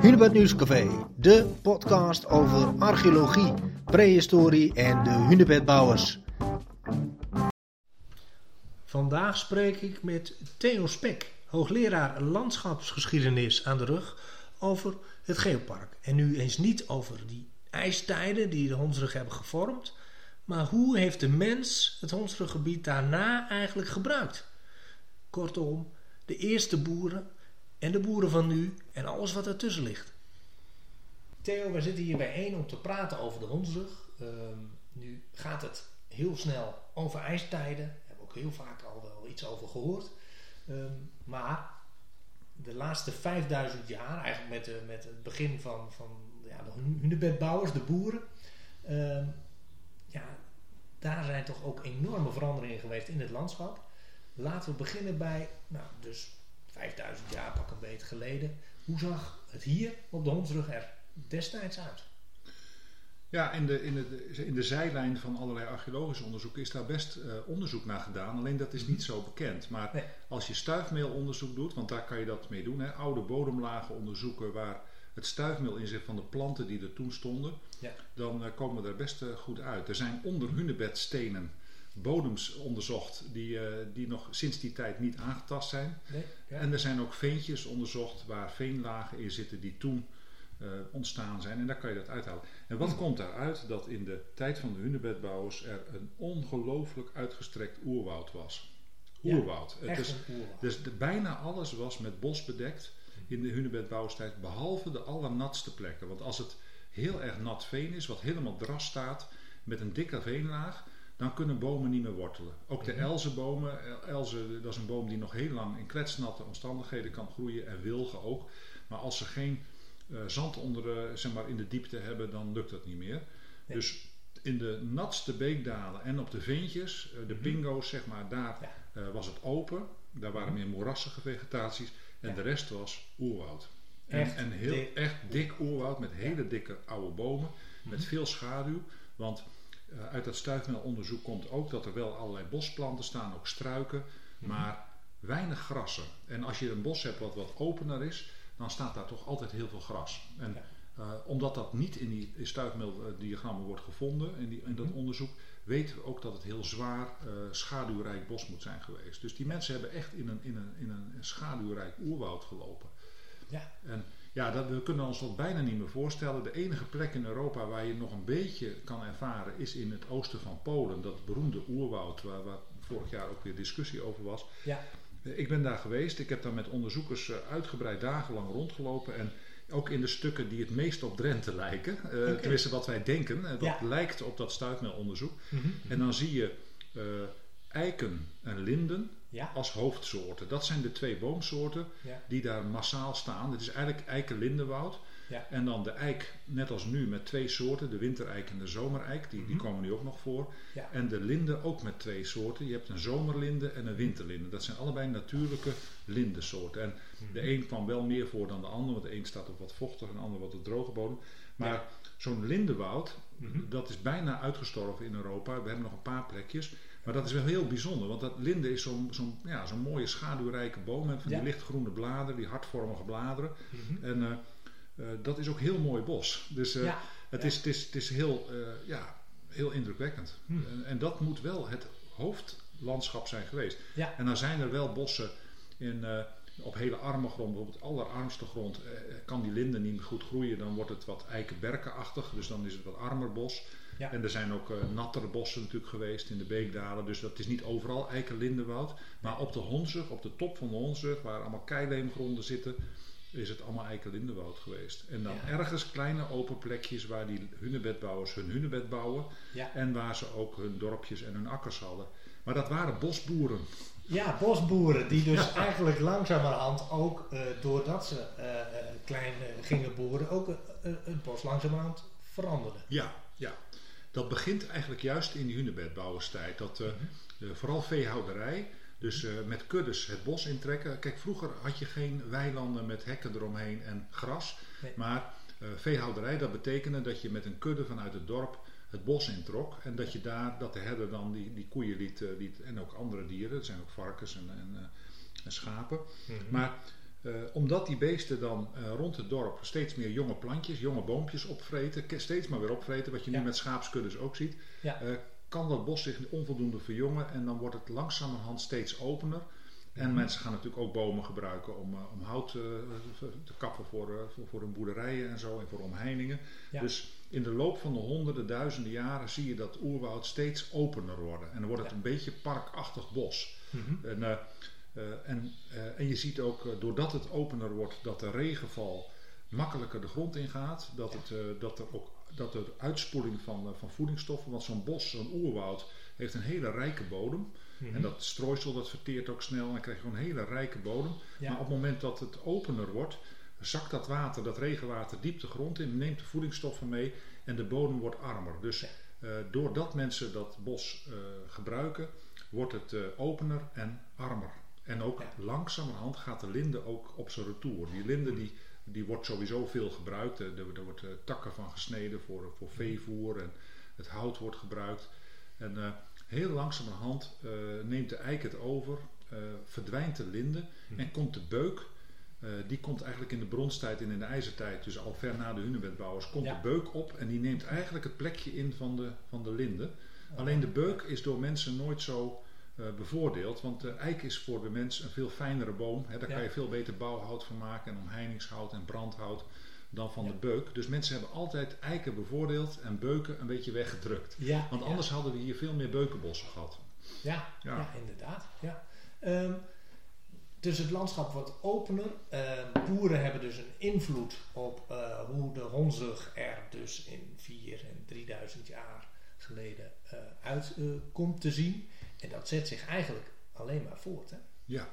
Hunebed Nieuwscafé, de podcast over archeologie, prehistorie en de hunebedbouwers. Vandaag spreek ik met Theo Spek, hoogleraar landschapsgeschiedenis aan de rug, over het geopark. En nu eens niet over die ijstijden die de Hondsrug hebben gevormd, maar hoe heeft de mens het Hondsruggebied daarna eigenlijk gebruikt? Kortom, de eerste boeren en de boeren van nu en alles wat ertussen ligt. Theo, we zitten hier bijeen om te praten over de Hondsrug. Ehm, nu gaat het heel snel over ijstijden. Daar hebben we ook heel vaak al wel iets over gehoord. Ehm, maar de laatste 5000 jaar, eigenlijk met, met het begin van, van ja, de hunebedbouwers, de boeren. ehm, ja, daar zijn toch ook enorme veranderingen geweest in het landschap. Laten we beginnen bij, nou, dus 5000 jaar pak een beetje geleden. Hoe zag het hier op de Hondsrug er destijds uit? Ja, in de, in, de, in de zijlijn van allerlei archeologische onderzoeken is daar best eh, onderzoek naar gedaan. Alleen dat is niet zo bekend. Maar Nee. als je stuifmeelonderzoek doet, want daar kan je dat mee doen. Hè, oude bodemlagen onderzoeken waar het stuifmeel in zit van de planten die er toen stonden. Ja. Dan eh, komen we er best eh, goed uit. Er zijn onder hunebedstenen bodems onderzocht die, eh, die nog sinds die tijd niet aangetast zijn. Nee? Ja. En er zijn ook veentjes onderzocht waar veenlagen in zitten die toen eh, ontstaan zijn. En daar kan je dat uithalen. En wat komt daaruit? Dat in de tijd van de hunebedbouwers er een ongelooflijk uitgestrekt oerwoud was. Ja, Oerwoud. Het Echt is, oerwoud. dus de, bijna alles was met bos bedekt in de hunebedbouwstijd, behalve de allernatste plekken. Want als het heel erg nat veen is, wat helemaal dras staat, met een dikke veenlaag, dan kunnen bomen niet meer wortelen. Ook de Mhm. elzenbomen, el- elzen, dat is een boom die nog heel lang in kletsnatte omstandigheden kan groeien en wilgen ook. Maar als ze geen eh, zand onder, zeg maar in de diepte hebben, dan lukt dat niet meer. Nee. Dus in de natste beekdalen en op de veentjes, eh, de Mhm. pingo's zeg maar, daar Ja. eh, was het open. Daar waren Mhm. meer moerassige vegetaties. En Ja. de rest was oerwoud. En, Echt en heel dik. echt dik oerwoud met hele dikke oude bomen. Met veel schaduw. Want eh, uit dat stuifmeelonderzoek komt ook dat er wel allerlei bosplanten staan, ook struiken. Mhm. Maar weinig grassen. En als je een bos hebt wat wat opener is, dan staat daar toch altijd heel veel gras. En Ja. eh, omdat dat niet in die stuifmeeldiagrammen wordt gevonden, in, die, in dat Mhm. onderzoek, weten we ook dat het heel zwaar eh, schaduwrijk bos moet zijn geweest. Dus die mensen hebben echt in een, in een, in een schaduwrijk oerwoud gelopen. Ja. En ja, dat, we kunnen ons dat bijna niet meer voorstellen. De enige plek in Europa waar je nog een beetje kan ervaren is in het oosten van Polen. Dat beroemde oerwoud waar, waar vorig jaar ook weer discussie over was. Ja. Eh, Ik ben daar geweest. Ik heb daar met onderzoekers eh, uitgebreid dagenlang rondgelopen. En ook in de stukken die het meest op Drenthe lijken. Oké. Tenminste wat wij denken. Dat Ja. lijkt op dat stuifmeelonderzoek. Mhm. En dan zie je eiken en linden Ja. als hoofdsoorten. Dat zijn de twee boomsoorten Ja. die daar massaal staan. Het is eigenlijk eiken-lindenwoud. Ja. En dan de eik, net als nu, met twee soorten. De wintereik en de zomereik. Die, die Mhm. komen nu ook nog voor. Ja. En de linde ook met twee soorten. Je hebt een zomerlinde en een winterlinde. Dat zijn allebei natuurlijke lindensoorten. En de Mhm. een kwam wel meer voor dan de ander. Want de een staat op wat vochtig en de ander wat op droge bodem. Maar zo'n lindenwoud, Mhm. dat is bijna uitgestorven in Europa. We hebben nog een paar plekjes. Maar dat is wel heel bijzonder, want dat linde is zo'n zo'n ja, zo'n mooie schaduwrijke boom met van die Ja. lichtgroene bladeren, die hartvormige bladeren. Mhm. En eh, eh, dat is ook heel mooi bos. Dus eh, Ja. het, is, het, is, het is heel, ja, heel indrukwekkend. Hmm. En, en dat moet wel het hoofdlandschap zijn geweest. En dan zijn er wel bossen in, op hele arme grond, bijvoorbeeld allerarmste grond, kan die linde niet goed groeien. Dan wordt het wat eikenberkenachtig, dus dan is het wat armer bos. Ja. En er zijn ook eh, nattere bossen natuurlijk geweest in de beekdalen. Dus dat is niet overal eikenlindenwoud. Maar op de Honzig, op de top van de Honzig, waar allemaal keileemgronden zitten, is het allemaal eikenlindenwoud geweest. En dan Ja. ergens kleine open plekjes waar die hunebedbouwers hun hunebed bouwen. Ja. En waar ze ook hun dorpjes en hun akkers hadden. Maar dat waren bosboeren. Ja, bosboeren die dus eigenlijk langzamerhand ook, eh, doordat ze eh, klein gingen boeren, ook het bos langzamerhand veranderden. Ja, ja. Dat begint eigenlijk juist in die hunebedbouwerstijd. Dat eh, Mhm. eh, vooral veehouderij, dus eh, met kuddes het bos intrekken. Kijk, vroeger had je geen weilanden met hekken eromheen en gras. Nee. Maar eh, veehouderij, dat betekende dat je met een kudde vanuit het dorp het bos introk. En dat je daar, dat de herder dan die, die koeien liet, liet, en ook andere dieren, er zijn ook varkens en, en, en schapen. Mhm. Maar Eh, omdat die beesten dan eh, rond het dorp steeds meer jonge plantjes, jonge boompjes opvreten, steeds maar weer opvreten, wat je nu met schaapskuddes ook ziet, Ja. eh, kan dat bos zich onvoldoende verjongen en dan wordt het langzamerhand steeds opener. En Mhm. mensen gaan natuurlijk ook bomen gebruiken om, om hout te kappen voor, voor, hun boerderijen en zo en voor omheiningen. Ja. Dus in de loop van de honderden, duizenden jaren zie je dat oerwoud steeds opener worden. En dan wordt het een beetje parkachtig bos. Mhm. En, en, eh, en je ziet ook, eh, doordat het opener wordt, dat de regenval makkelijker de grond ingaat. Dat, het, eh, dat er ook dat er uitspoeling van, eh, van voedingsstoffen, want zo'n bos, zo'n oerwoud, heeft een hele rijke bodem. Mhm. En dat strooisel dat verteert ook snel en dan krijg je gewoon een hele rijke bodem. Ja. Maar op het moment dat het opener wordt, zakt dat water, dat regenwater, diep de grond in, neemt de voedingsstoffen mee en de bodem wordt armer. Dus Ja. eh, doordat mensen dat bos eh, gebruiken, wordt het eh, opener en armer. En ook Ja. langzamerhand gaat de linde ook op zijn retour. Die linde die, die wordt sowieso veel gebruikt. Er, er wordt eh, takken van gesneden voor, voor veevoer en het hout wordt gebruikt. En eh, heel langzamerhand eh, neemt de eik het over, verdwijnt de linde Mhm. en komt de beuk. die komt eigenlijk in de bronstijd en in de ijzertijd, dus al ver na de hunebedbouwers, komt Ja. de beuk op en die neemt eigenlijk het plekje in van de, van de linde. Alleen de beuk is door mensen nooit zo bevoordeeld, want de eik is voor de mens een veel fijnere boom. Hè, daar Ja. kan je veel beter bouwhout van maken en omheiningshout en brandhout dan van Ja. de beuk. Dus mensen hebben altijd eiken bevoordeeld en beuken een beetje weggedrukt. Ja, Want anders hadden we hier veel meer beukenbossen gehad. Ja, Ja. inderdaad. Ja. Ehm, dus het landschap wordt opener. Ehm, boeren hebben dus een invloed op eh, hoe de honzig er dus in 4 en 3000 jaar geleden eh, uit eh, komt te zien. En dat zet zich eigenlijk alleen maar voort. Hè? Ja.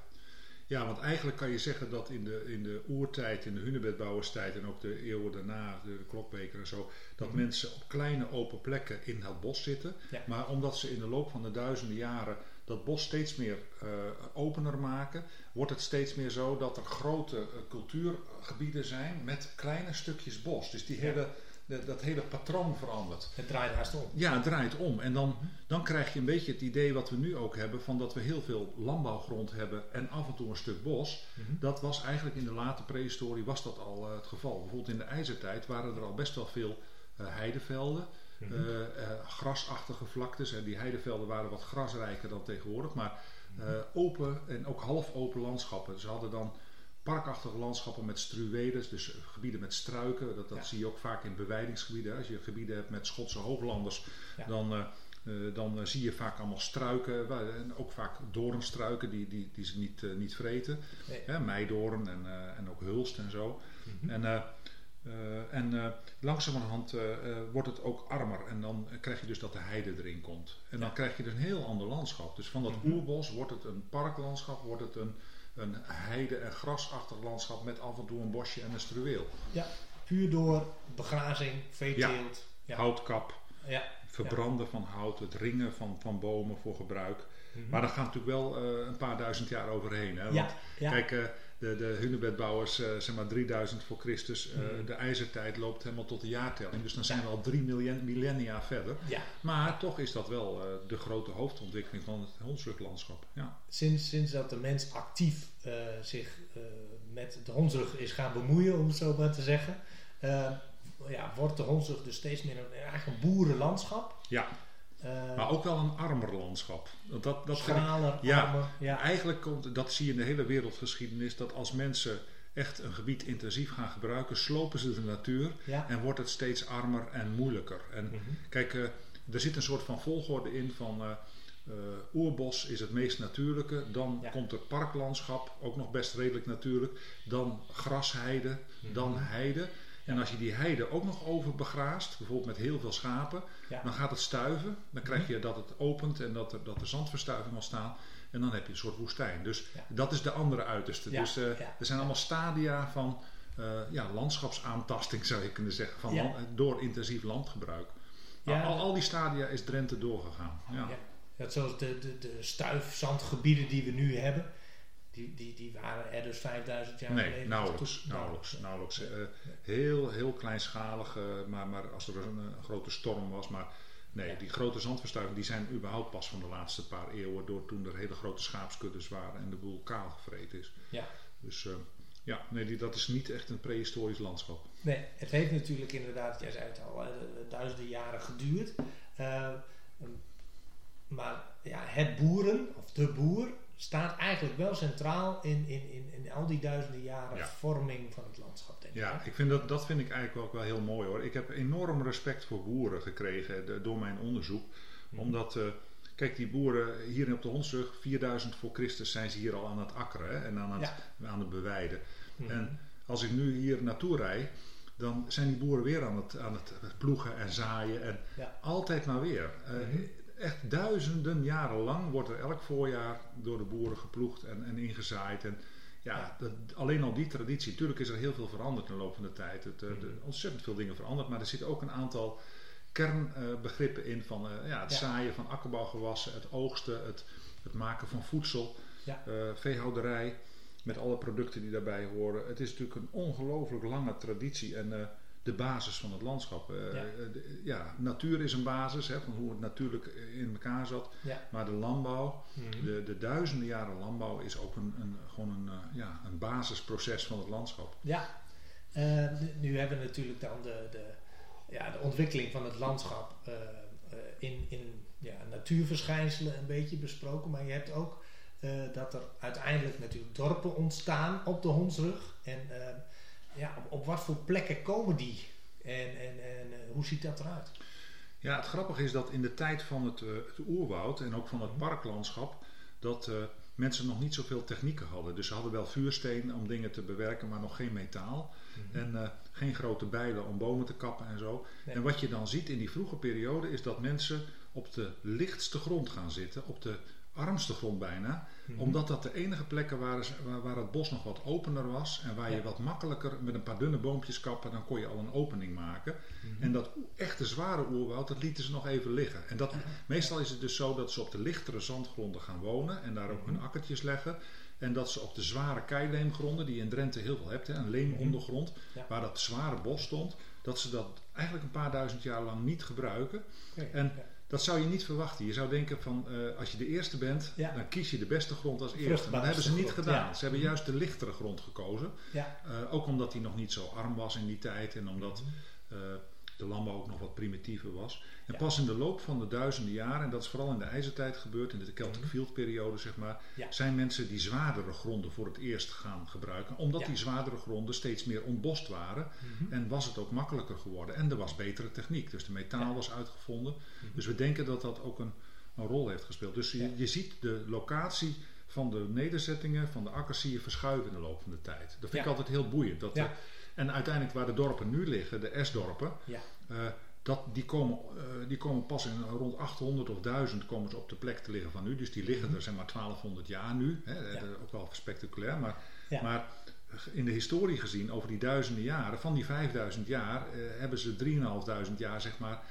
ja, want eigenlijk kan je zeggen dat in de, in de oertijd, in de hunebedbouwerstijd en ook de eeuwen daarna, de, de klokbeker en zo, dat Mhm. mensen op kleine open plekken in het bos zitten. Ja. Maar omdat ze in de loop van de duizenden jaren dat bos steeds meer eh, opener maken, wordt het steeds meer zo dat er grote eh, cultuurgebieden zijn met kleine stukjes bos. Dus die Ja. hele, de- dat hele patroon verandert. Het draait haast om. Ja, het draait om. En dan, dan krijg je een beetje het idee wat we nu ook hebben: van dat we heel veel landbouwgrond hebben en af en toe een stuk bos. Mhm. Dat was eigenlijk in de late prehistorie was dat al eh, het geval. Bijvoorbeeld in de ijzertijd waren er al best wel veel eh, heidevelden, Mhm. eh, grasachtige vlaktes. En die heidevelden waren wat grasrijker dan tegenwoordig, maar Mhm. open en ook half open landschappen. Ze hadden dan parkachtige landschappen met struwedes, dus gebieden met struiken. Dat, dat Ja. zie je ook vaak in beweidingsgebieden. hè. Als je gebieden hebt met Schotse hooglanders, Ja. dan, eh, eh, dan eh, zie je vaak allemaal struiken. En ook vaak doornstruiken die, die, die ze niet, niet vreten. Nee. Hè, meidoorn en, en ook hulst en zo. Mhm. En, en langzamerhand wordt het ook armer. En dan krijg je dus dat de heide erin komt. En dan krijg je dus een heel ander landschap. Dus van dat Mhm. oerbos wordt het een parklandschap, wordt het een, een heide- en grasachtig landschap met af en toe een bosje en een struweel. Puur door begrazing, veeteelt. Ja. Houtkap, Ja. verbranden van hout, het ringen van, van bomen voor gebruik. Mhm. Maar daar gaat natuurlijk wel eh, een paar duizend jaar overheen. Hè? Want ja. ja. Kijk, eh, de, de hunebedbouwers, eh, zeg maar 3000 voor Christus, eh, Mhm. de ijzertijd loopt helemaal tot de jaartelling. Dus dan zijn we al drie millen- millennia verder. ja. Maar toch is dat wel eh, de grote hoofdontwikkeling van het hondsruglandschap. Ja. Sinds, sinds dat de mens actief zich met de hondsrug is gaan bemoeien, om het zo maar te zeggen, ja, wordt de hondsrug dus steeds meer een, eigenlijk een boerenlandschap. ja, Eh, maar ook wel een armer landschap. Dat, dat ik- ja. armer. Ja. Eigenlijk komt, dat zie je in de hele wereldgeschiedenis, dat als mensen echt een gebied intensief gaan gebruiken, slopen ze de natuur Ja. en wordt het steeds armer en moeilijker. En Mhm. Kijk, eh, er zit een soort van volgorde in van eh, oerbos is het meest natuurlijke. Dan Ja. komt er parklandschap, ook nog best redelijk natuurlijk. Dan grasheide, dan Mhm. heide. En als je die heide ook nog overbegraast, bijvoorbeeld met heel veel schapen, Ja. dan gaat het stuiven. Dan krijg je dat het opent en dat er, dat er zandverstuiving ontstaan. En dan heb je een soort woestijn. Dus Ja. dat is de andere uiterste. Ja, Dus eh, er zijn allemaal stadia van eh, ja, landschapsaantasting, zou je kunnen zeggen, van land- door intensief landgebruik. Al, al die stadia is Drenthe doorgegaan. Ja. Ja. Ja, zoals de, de, de stuifzandgebieden die we nu hebben, die, die, die waren er dus 5000 jaar Nee, geleden. nauwelijks. Nauwelijks, nauwelijks. Eh, heel, heel kleinschalig, eh, maar, maar als er een, grote storm was. Maar nee, Ja. die grote zandverstuivingen die zijn überhaupt pas van de laatste paar eeuwen. Door toen er hele grote schaapskuddes waren en de boel kaal gevreten is. Ja. Dus, eh, Ja, nee, die, dat is niet echt een prehistorisch landschap. Nee, het heeft natuurlijk inderdaad, jij zei het al, duizenden jaren geduurd. Maar ja, het boeren, of de boer, staat eigenlijk wel centraal in, in, in, in al die duizenden jaren vorming van het landschap. Denk ja, ik vind dat, dat vind ik eigenlijk ook wel heel mooi hoor. Ik heb enorm respect voor boeren gekregen door mijn onderzoek. Mhm. Omdat, uh, kijk, die boeren hier op de Hondsrug, 4000 voor Christus zijn ze hier al aan het akkeren hè, en aan het, aan het bewijden. Mhm. En als ik nu hier naartoe rijd, dan zijn die boeren weer aan het, aan het ploegen en zaaien. En altijd maar weer. Uh, echt duizenden jaren lang wordt er elk voorjaar door de boeren geploegd en, en ingezaaid. En ja, dat, alleen al die traditie. Natuurlijk is er heel veel veranderd in de loop van de tijd. Het, uh, de, ontzettend veel dingen veranderd. Maar er zitten ook een aantal kernbegrippen in van uh, ja, het zaaien van akkerbouwgewassen, het oogsten, het, het maken van voedsel, ja. uh, veehouderij met alle producten die daarbij horen. Het is natuurlijk een ongelooflijk lange traditie. En de basis van het landschap. Uh, ja. ja. natuur is een basis hè, van hoe het natuurlijk in elkaar zat. Maar de landbouw, mhm. de, de, duizenden jaren landbouw, is ook een, een gewoon een, uh, ja, een basisproces van het landschap. Ja, uh, nu hebben we natuurlijk dan de, de, ja, de ontwikkeling van het landschap in, in ja, natuurverschijnselen een beetje besproken. Maar je hebt ook dat er uiteindelijk natuurlijk dorpen ontstaan op de hondsrug. En ja, op, op, wat voor plekken komen die? En, en, en uh, hoe ziet dat eruit? Ja, het grappige is dat in de tijd van het, uh, het oerwoud en ook van het mhm. parklandschap, dat uh, mensen nog niet zoveel technieken hadden. Dus ze hadden wel vuursteen om dingen te bewerken, maar nog geen metaal. Mhm. En geen grote bijlen om bomen te kappen en zo. En wat je dan ziet in die vroege periode is dat mensen op de lichtste grond gaan zitten, op de armste grond bijna. Mhm. Omdat dat de enige plekken waren waar, waar, het bos nog wat opener was. En waar je wat makkelijker met een paar dunne boompjes kappen, dan kon je al een opening maken. Mhm. En dat echte zware oerwoud, dat lieten ze nog even liggen. En dat, meestal is het dus zo dat ze op de lichtere zandgronden gaan wonen en daar ook hun mhm. akkertjes leggen. En dat ze op de zware keileemgronden, die je in Drenthe heel veel hebt, hè, een leemondergrond, waar dat zware bos stond, dat ze dat eigenlijk een paar duizend jaar lang niet gebruiken. En dat zou je niet verwachten. Je zou denken van uh, als je de eerste bent, dan kies je de beste grond als eerste. Maar dat hebben ze niet gedaan. Ze hebben mhm. juist de lichtere grond gekozen. Ja. Uh, ook omdat die nog niet zo arm was in die tijd en omdat uh, de landbouw ook nog wat primitiever was. En pas in de loop van de duizenden jaren, en dat is vooral in de ijzertijd gebeurd, in de Celtic mhm. Field periode zeg maar, zijn mensen die zwaardere gronden voor het eerst gaan gebruiken. Omdat die zwaardere gronden steeds meer ontbost waren. Mhm. En was het ook makkelijker geworden. En er was betere techniek. Dus de metaal was uitgevonden. Mhm. Dus we denken dat dat ook een, een rol heeft gespeeld. Dus je, je ziet de locatie van de nederzettingen, van de akkers zie je verschuiven in de loop van de tijd. Dat vind ik altijd heel boeiend. Dat en uiteindelijk waar de dorpen nu liggen, de S-dorpen, ja. Uh, dat, die, komen, uh, die komen pas in rond 800 of 1000 komen ze op de plek te liggen van nu. Dus die liggen mhm. er zeg maar 1200 jaar nu. Hè, ja. Ook wel spectaculair. Maar, ja. maar in de historie gezien, over die duizenden jaren, van die 5000 jaar, hebben ze 3500 jaar zeg maar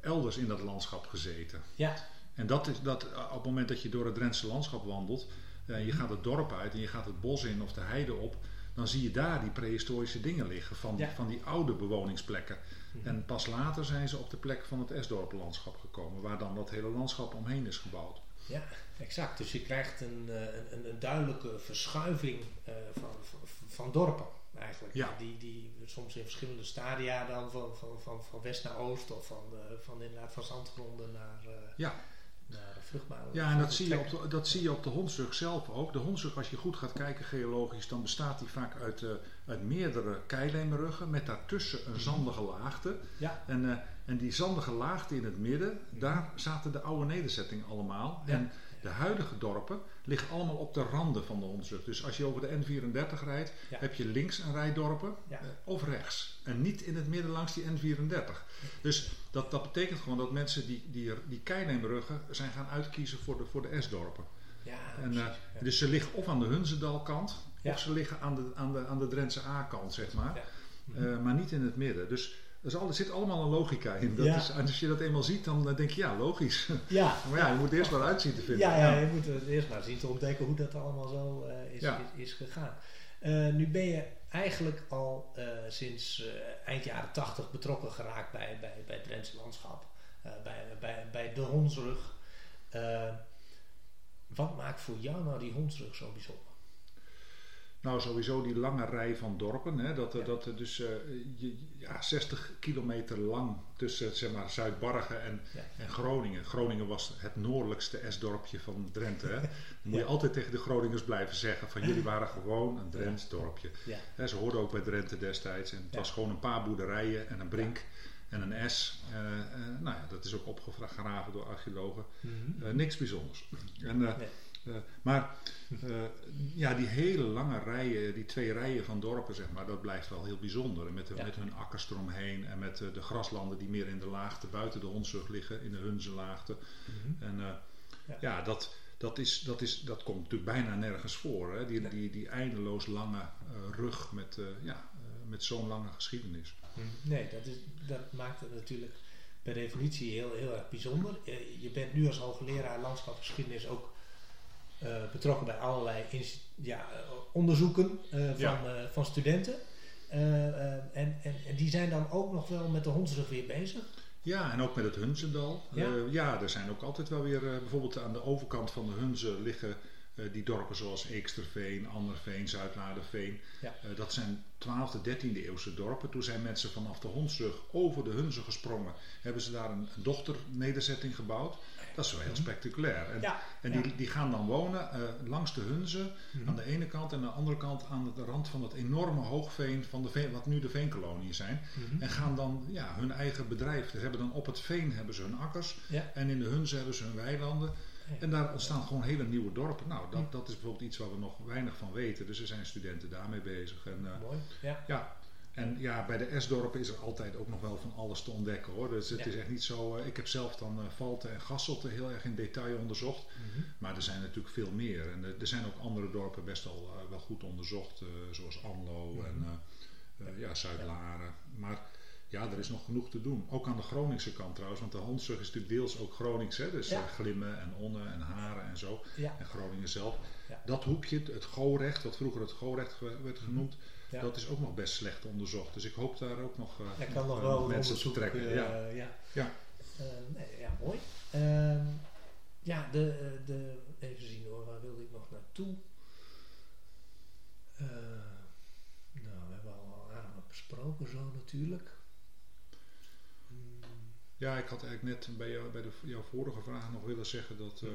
elders in dat landschap gezeten. Ja. En dat is dat op het moment dat je door het Drentse landschap wandelt, uh, je gaat het dorp uit en je gaat het bos in of de heide op, dan zie je daar die prehistorische dingen liggen van, ja. van die oude bewoningsplekken. Mhm. En pas later zijn ze op de plek van het Esdorp-landschap gekomen, waar dan dat hele landschap omheen is gebouwd. Ja, exact. Dus je krijgt een, eh, een, een duidelijke verschuiving uh, van, van, dorpen eigenlijk. Ja. Die, die soms in verschillende stadia dan van, van, van, van west naar oost of van, uh, van, inderdaad van zandgronden naar... ja ja, en dat zie, je op de, dat zie je op de hondsrug zelf ook. De hondsrug, als je goed gaat kijken geologisch, dan bestaat die vaak uit, uh, uit meerdere keileemruggen met daartussen een zandige laagte. Ja. En, uh, en die zandige laagte in het midden, daar zaten de oude nederzettingen allemaal. Ja. En de huidige dorpen liggen allemaal op de randen van de Hondsrug. Dus als je over de N34 rijdt, heb je links een rij dorpen ja. of rechts. En niet in het midden langs die N34. Dus dat, dat betekent gewoon dat mensen die, die, die keineemruggen zijn gaan uitkiezen voor de, voor de S-dorpen. Ja, en, uh, Dus ze liggen of aan de Hunzendalkant, of ze liggen aan de, aan de, aan de Drentse A-kant, zeg maar. Uh, maar niet in het midden. Dus er zit allemaal een logica in. Dat is, als je dat eenmaal ziet, dan denk je ja, logisch. Ja. maar ja, je moet eerst maar uitzien te vinden. Ja, ja, je moet het eerst maar zien te ontdekken hoe dat allemaal zo uh, is, is, is, gegaan. Uh, nu ben je eigenlijk al uh, sinds eind jaren tachtig betrokken geraakt bij, bij, bij het Drentse landschap. bij, bij, bij de hondsrug. wat maakt voor jou nou die hondsrug zo bijzonder? Nou, sowieso die lange rij van dorpen. Hè, dat, dat er dus eh, je, ja, 60 kilometer lang tussen zeg maar, Zuidbargen en, Ja. en Groningen. Groningen was het noordelijkste S-dorpje van Drenthe. Hè. Dan moet je Ja. altijd tegen de Groningers blijven zeggen van jullie waren gewoon een Drents dorpje. Ja. Hè, ze hoorden ook bij Drenthe destijds. En het Ja. was gewoon een paar boerderijen en een brink en een S. Eh, eh, nou ja, dat is ook opgegraven door archeologen. Mhm. Niks bijzonders. En, Nee. Eh, maar eh, ja, die hele lange rijen, die twee rijen van dorpen, zeg maar, dat blijft wel heel bijzonder. En met, de- Ja. met hun akkers eromheen en met eh, de graslanden die meer in de laagte buiten de Hondsrug liggen, in de Hunzenlaagte. Mhm. En Ja. ja, dat, dat, is, dat, is, dat komt natuurlijk bijna nergens voor. Hè? Die, die, die eindeloos lange rug met, ja, met zo'n lange geschiedenis. Mhm. Nee, dat, is, dat maakt het natuurlijk per definitie heel, heel erg bijzonder. Je bent nu als hoogleraar landschapsgeschiedenis ook betrokken bij allerlei ja, eh, onderzoeken eh, van, Ja. eh, van studenten. Eh, eh, en, en, en die zijn dan ook nog wel met de hondsrug weer bezig. Ja, en ook met het Hunzendal. Ja. Ja, er zijn ook altijd wel weer, eh, bijvoorbeeld aan de overkant van de Hunze liggen eh, die dorpen zoals Eeksterveen, Anderveen, Zuidlaarderveen. Ja. Eh, dat zijn 12e, 13e eeuwse dorpen. Toen zijn mensen vanaf de Hondsrug over de Hunze gesprongen. Hebben ze daar een, dochternederzetting gebouwd. Dat is wel heel Mhm. spectaculair. En, Ja, en ja. die, die gaan dan wonen eh, langs de Hunze Mhm. aan de ene kant en aan de andere kant aan de rand van het enorme hoogveen van de veen, wat nu de veenkoloniën zijn. Mhm. En gaan dan ja, hun eigen bedrijf. Ze hebben dan op het veen hebben ze hun akkers. Ja. En in de Hunze hebben ze hun weilanden. En daar ontstaan gewoon hele nieuwe dorpen. Nou, dat, dat is bijvoorbeeld iets waar we nog weinig van weten. Dus er zijn studenten daarmee bezig. En, eh, Mooi. Ja. ja. En ja, bij de S-dorpen is er altijd ook nog wel van alles te ontdekken hoor. Dus het Ja. is echt niet zo. eh, ik heb zelf dan eh Valten en Gasselte heel erg in detail onderzocht. Mhm. Maar er zijn natuurlijk veel meer. En er zijn ook andere dorpen best wel, eh, wel goed onderzocht. zoals Amlo Mhm. en ja, Zuid-Laren. Maar ja, er is nog genoeg te doen. Ook aan de Groningse kant trouwens. Want de Hondsrug is natuurlijk deels ook Gronings. Hè? Dus Ja. eh, Glimmen en Onne en Haren en zo. Ja. En Groningen zelf. Ja. Dat hoekje, het Gorecht, wat vroeger het Gorecht werd genoemd. Dat is ook nog best slecht onderzocht. Dus ik hoop daar ook nog, eh, nog eh, wel mensen te trekken. ja. ja. Ja. Nee, ja, mooi. Ehm, ja, de, de, even zien hoor, waar wilde ik nog naartoe? Nou, we hebben al aardig wat besproken zo natuurlijk. Ja, ik had eigenlijk net bij, jou, bij de, jouw vorige vraag nog willen zeggen dat, eh,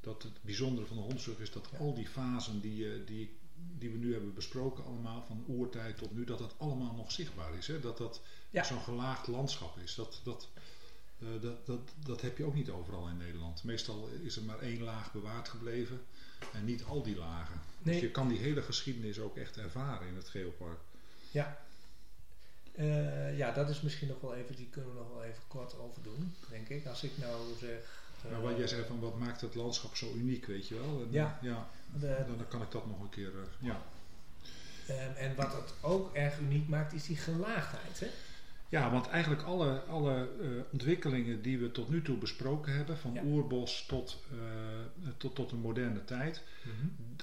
dat het bijzondere van de hondsrug is dat Ja. al die fasen die, eh, die, die we nu hebben besproken, allemaal van oertijd tot nu, dat dat allemaal nog zichtbaar is. Hè? Dat dat Ja. zo'n gelaagd landschap is. Dat, dat, eh, dat, dat, dat heb je ook niet overal in Nederland. Meestal is er maar één laag bewaard gebleven en niet al die lagen. Nee. Dus je kan die hele geschiedenis ook echt ervaren in het Geopark. Ja. Eh, ja, dat is misschien nog wel even, die kunnen we nog wel even kort over doen, denk ik. Als ik nou zeg... eh, Maar wat jij zei van wat maakt het landschap zo uniek, weet je wel? En, Ja. ja de- dan, dan kan ik dat nog een keer. eh, ja. Ehm, en wat het ook erg uniek maakt, is die gelaagdheid. Hè? ja, want eigenlijk alle, alle ontwikkelingen die we tot nu toe besproken hebben, van Ja. oerbos tot, tot, tot de moderne tijd,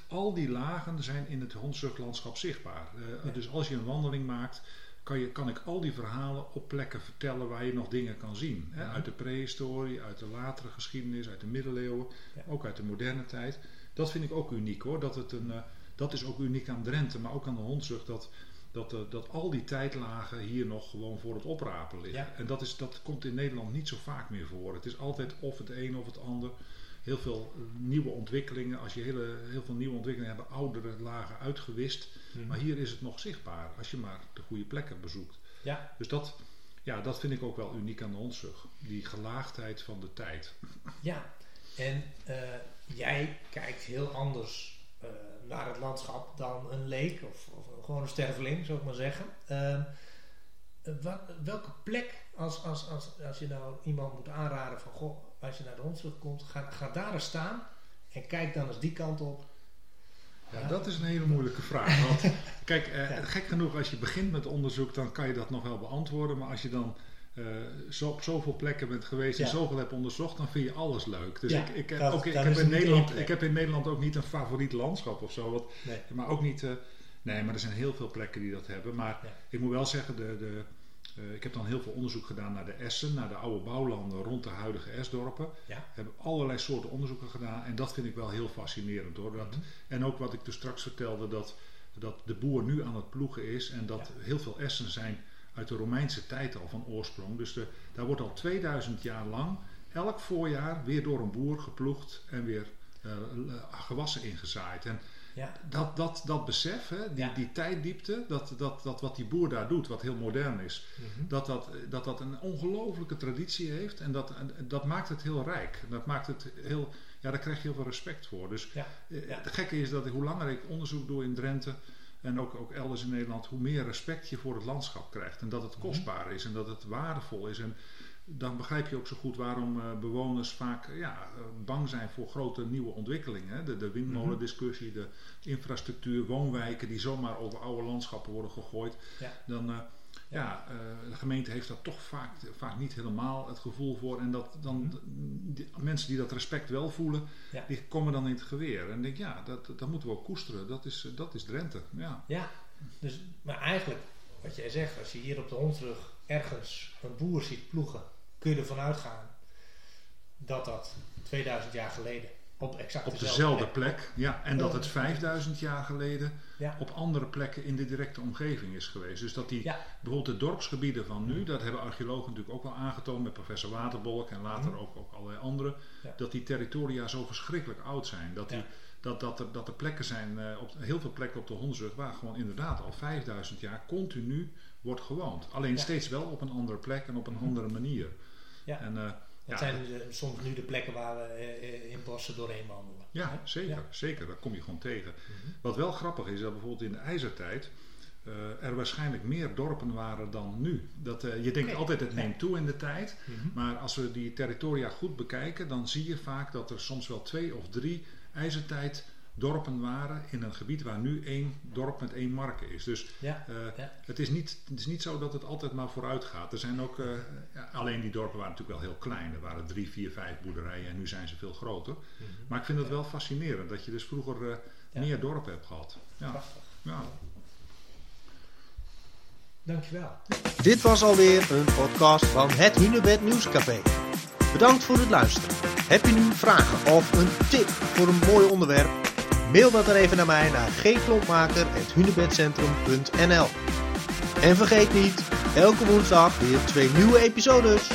al die lagen zijn in het Hondsruglandschap zichtbaar. Ja. Dus als je een wandeling maakt, kan, je, kan ik al die verhalen op plekken vertellen waar je nog dingen kan zien. Hè? Ja. Uit de prehistorie, uit de latere geschiedenis, uit de middeleeuwen, Ja. ook uit de moderne tijd. Dat vind ik ook uniek hoor. Dat, het een, eh, dat is ook uniek aan Drenthe, maar ook aan de Hondsrug. Dat, dat, eh, dat al die tijdlagen hier nog gewoon voor het oprapen liggen. Ja. En dat, is, dat komt in Nederland niet zo vaak meer voor. Het is altijd of het een of het ander. Heel veel eh, nieuwe ontwikkelingen. Als je hele, heel veel nieuwe ontwikkelingen hebben oudere lagen uitgewist. Mhm. Maar hier is het nog zichtbaar als je maar de goede plekken bezoekt. Ja, Dus dat, ja, dat vind ik ook wel uniek aan de Hondsrug. Die gelaagdheid van de tijd. ja. En eh, jij kijkt heel anders eh, naar het landschap dan een leek of, of gewoon een sterveling, zou ik maar zeggen. Ehm, eh, wat, welke plek, als, als, als, als je nou iemand moet aanraden van, goh, als je naar de Hondsrug komt, ga, ga daar eens staan en kijk dan eens die kant op. Ja, Ja. dat is een hele moeilijke vraag. Want kijk, eh, Ja. gek genoeg, als je begint met onderzoek, dan kan je dat nog wel beantwoorden. Maar als je dan eh, zo, op zoveel plekken bent geweest en zoveel hebt onderzocht, dan vind je alles leuk. Dus ik, ik, dat- ook, ik, heb in Nederland, ik heb in Nederland ook niet een favoriet landschap of zo. Wat, Nee. maar ook niet. eh, nee, maar er zijn heel veel plekken die dat hebben. Maar ik moet wel zeggen, de, de, Eh, ik heb dan heel veel onderzoek gedaan naar de Essen, naar de oude bouwlanden rond de huidige Esdorpen. Ja. Heb allerlei soorten onderzoeken gedaan en dat vind ik wel heel fascinerend hoor. Dat, Mhm. En ook wat ik dus straks vertelde, dat, dat de boer nu aan het ploegen is en dat Ja. heel veel Essen zijn uit de Romeinse tijd al van oorsprong. Dus de, daar wordt al 2000 jaar lang elk voorjaar weer door een boer geploegd en weer eh, gewassen ingezaaid. En Ja. dat, dat, dat besef, hè, die, Ja. die tijddiepte, dat, dat, dat wat die boer daar doet, wat heel modern is, Mhm. dat dat, dat, dat een ongelofelijke traditie heeft en dat, en dat maakt het heel rijk. Dat maakt het heel, ja, daar krijg je heel veel respect voor. Dus Ja, eh, ja. het gekke is dat hoe langer ik onderzoek doe in Drenthe en ook, ook elders in Nederland, hoe meer respect je voor het landschap krijgt. En dat het Mhm. kostbaar is en dat het waardevol is. En dan begrijp je ook zo goed waarom eh, bewoners vaak eh, ja, eh, bang zijn voor grote nieuwe ontwikkelingen. De, de windmolendiscussie, de infrastructuur, woonwijken die zomaar over oude landschappen worden gegooid. Ja. Dan, ja, de gemeente heeft daar toch vaak, vaak niet helemaal het gevoel voor. En dat dan die, mensen die dat respect wel voelen, Mhm. Ja. die komen dan in het geweer. En denk ja, dat, dat moeten we ook koesteren. Dat is, dat is Drenthe. Ja. Ja, dus, maar eigenlijk, wat jij zegt, als je hier op de Hondsrug ergens een boer ziet ploegen, kun je ervan uitgaan dat dat 2000 jaar geleden op exact Op dezelfde plek. Ja, en dat het 5000 jaar geleden Ja. op andere plekken in de directe omgeving is geweest. Dus dat die Ja. bijvoorbeeld de dorpsgebieden van nu, dat hebben archeologen natuurlijk ook wel aangetoond met professor Waterbolk en later Mhm. ook, ook allerlei anderen, Ja. dat die territoria zo verschrikkelijk oud zijn. Dat, die, dat, dat, er, dat er plekken zijn, eh, op, heel veel plekken op de Hondsrug, waar gewoon inderdaad al 5000 jaar continu wordt gewoond. Alleen steeds wel op een andere plek en op een Mhm. andere manier. Ja. En, eh, Dat zijn eh, soms nu de plekken waar we eh, in bossen doorheen wandelen. Ja, zeker, zeker. Dat kom je gewoon tegen. Mhm. Wat wel grappig is, dat bijvoorbeeld in de ijzertijd er waarschijnlijk meer dorpen waren dan nu. Dat, je denkt Oké. altijd het neemt toe in de tijd. Mhm. Maar als we die territoria goed bekijken, dan zie je vaak dat er soms wel twee of drie ijzertijd dorpen waren in een gebied waar nu één dorp met één marke is. Dus Ja, eh, Ja. het, is niet, het is niet zo dat het altijd maar vooruit gaat. Er zijn ook, eh, ja, alleen die dorpen waren natuurlijk wel heel klein. Er waren drie, vier, vijf boerderijen en nu zijn ze veel groter. Mhm. Maar ik vind het wel fascinerend dat je dus vroeger eh, Ja. meer dorpen hebt gehad. Ja. prachtig. Ja. Dankjewel. Dit was alweer een podcast van het Hunebed Nieuwscafé. Bedankt voor het luisteren. Heb je nu vragen of een tip voor een mooi onderwerp? Mail dat er even naar mij naar gklompmaker.hunebedcentrum.nl En vergeet niet, elke woensdag weer twee nieuwe episodes.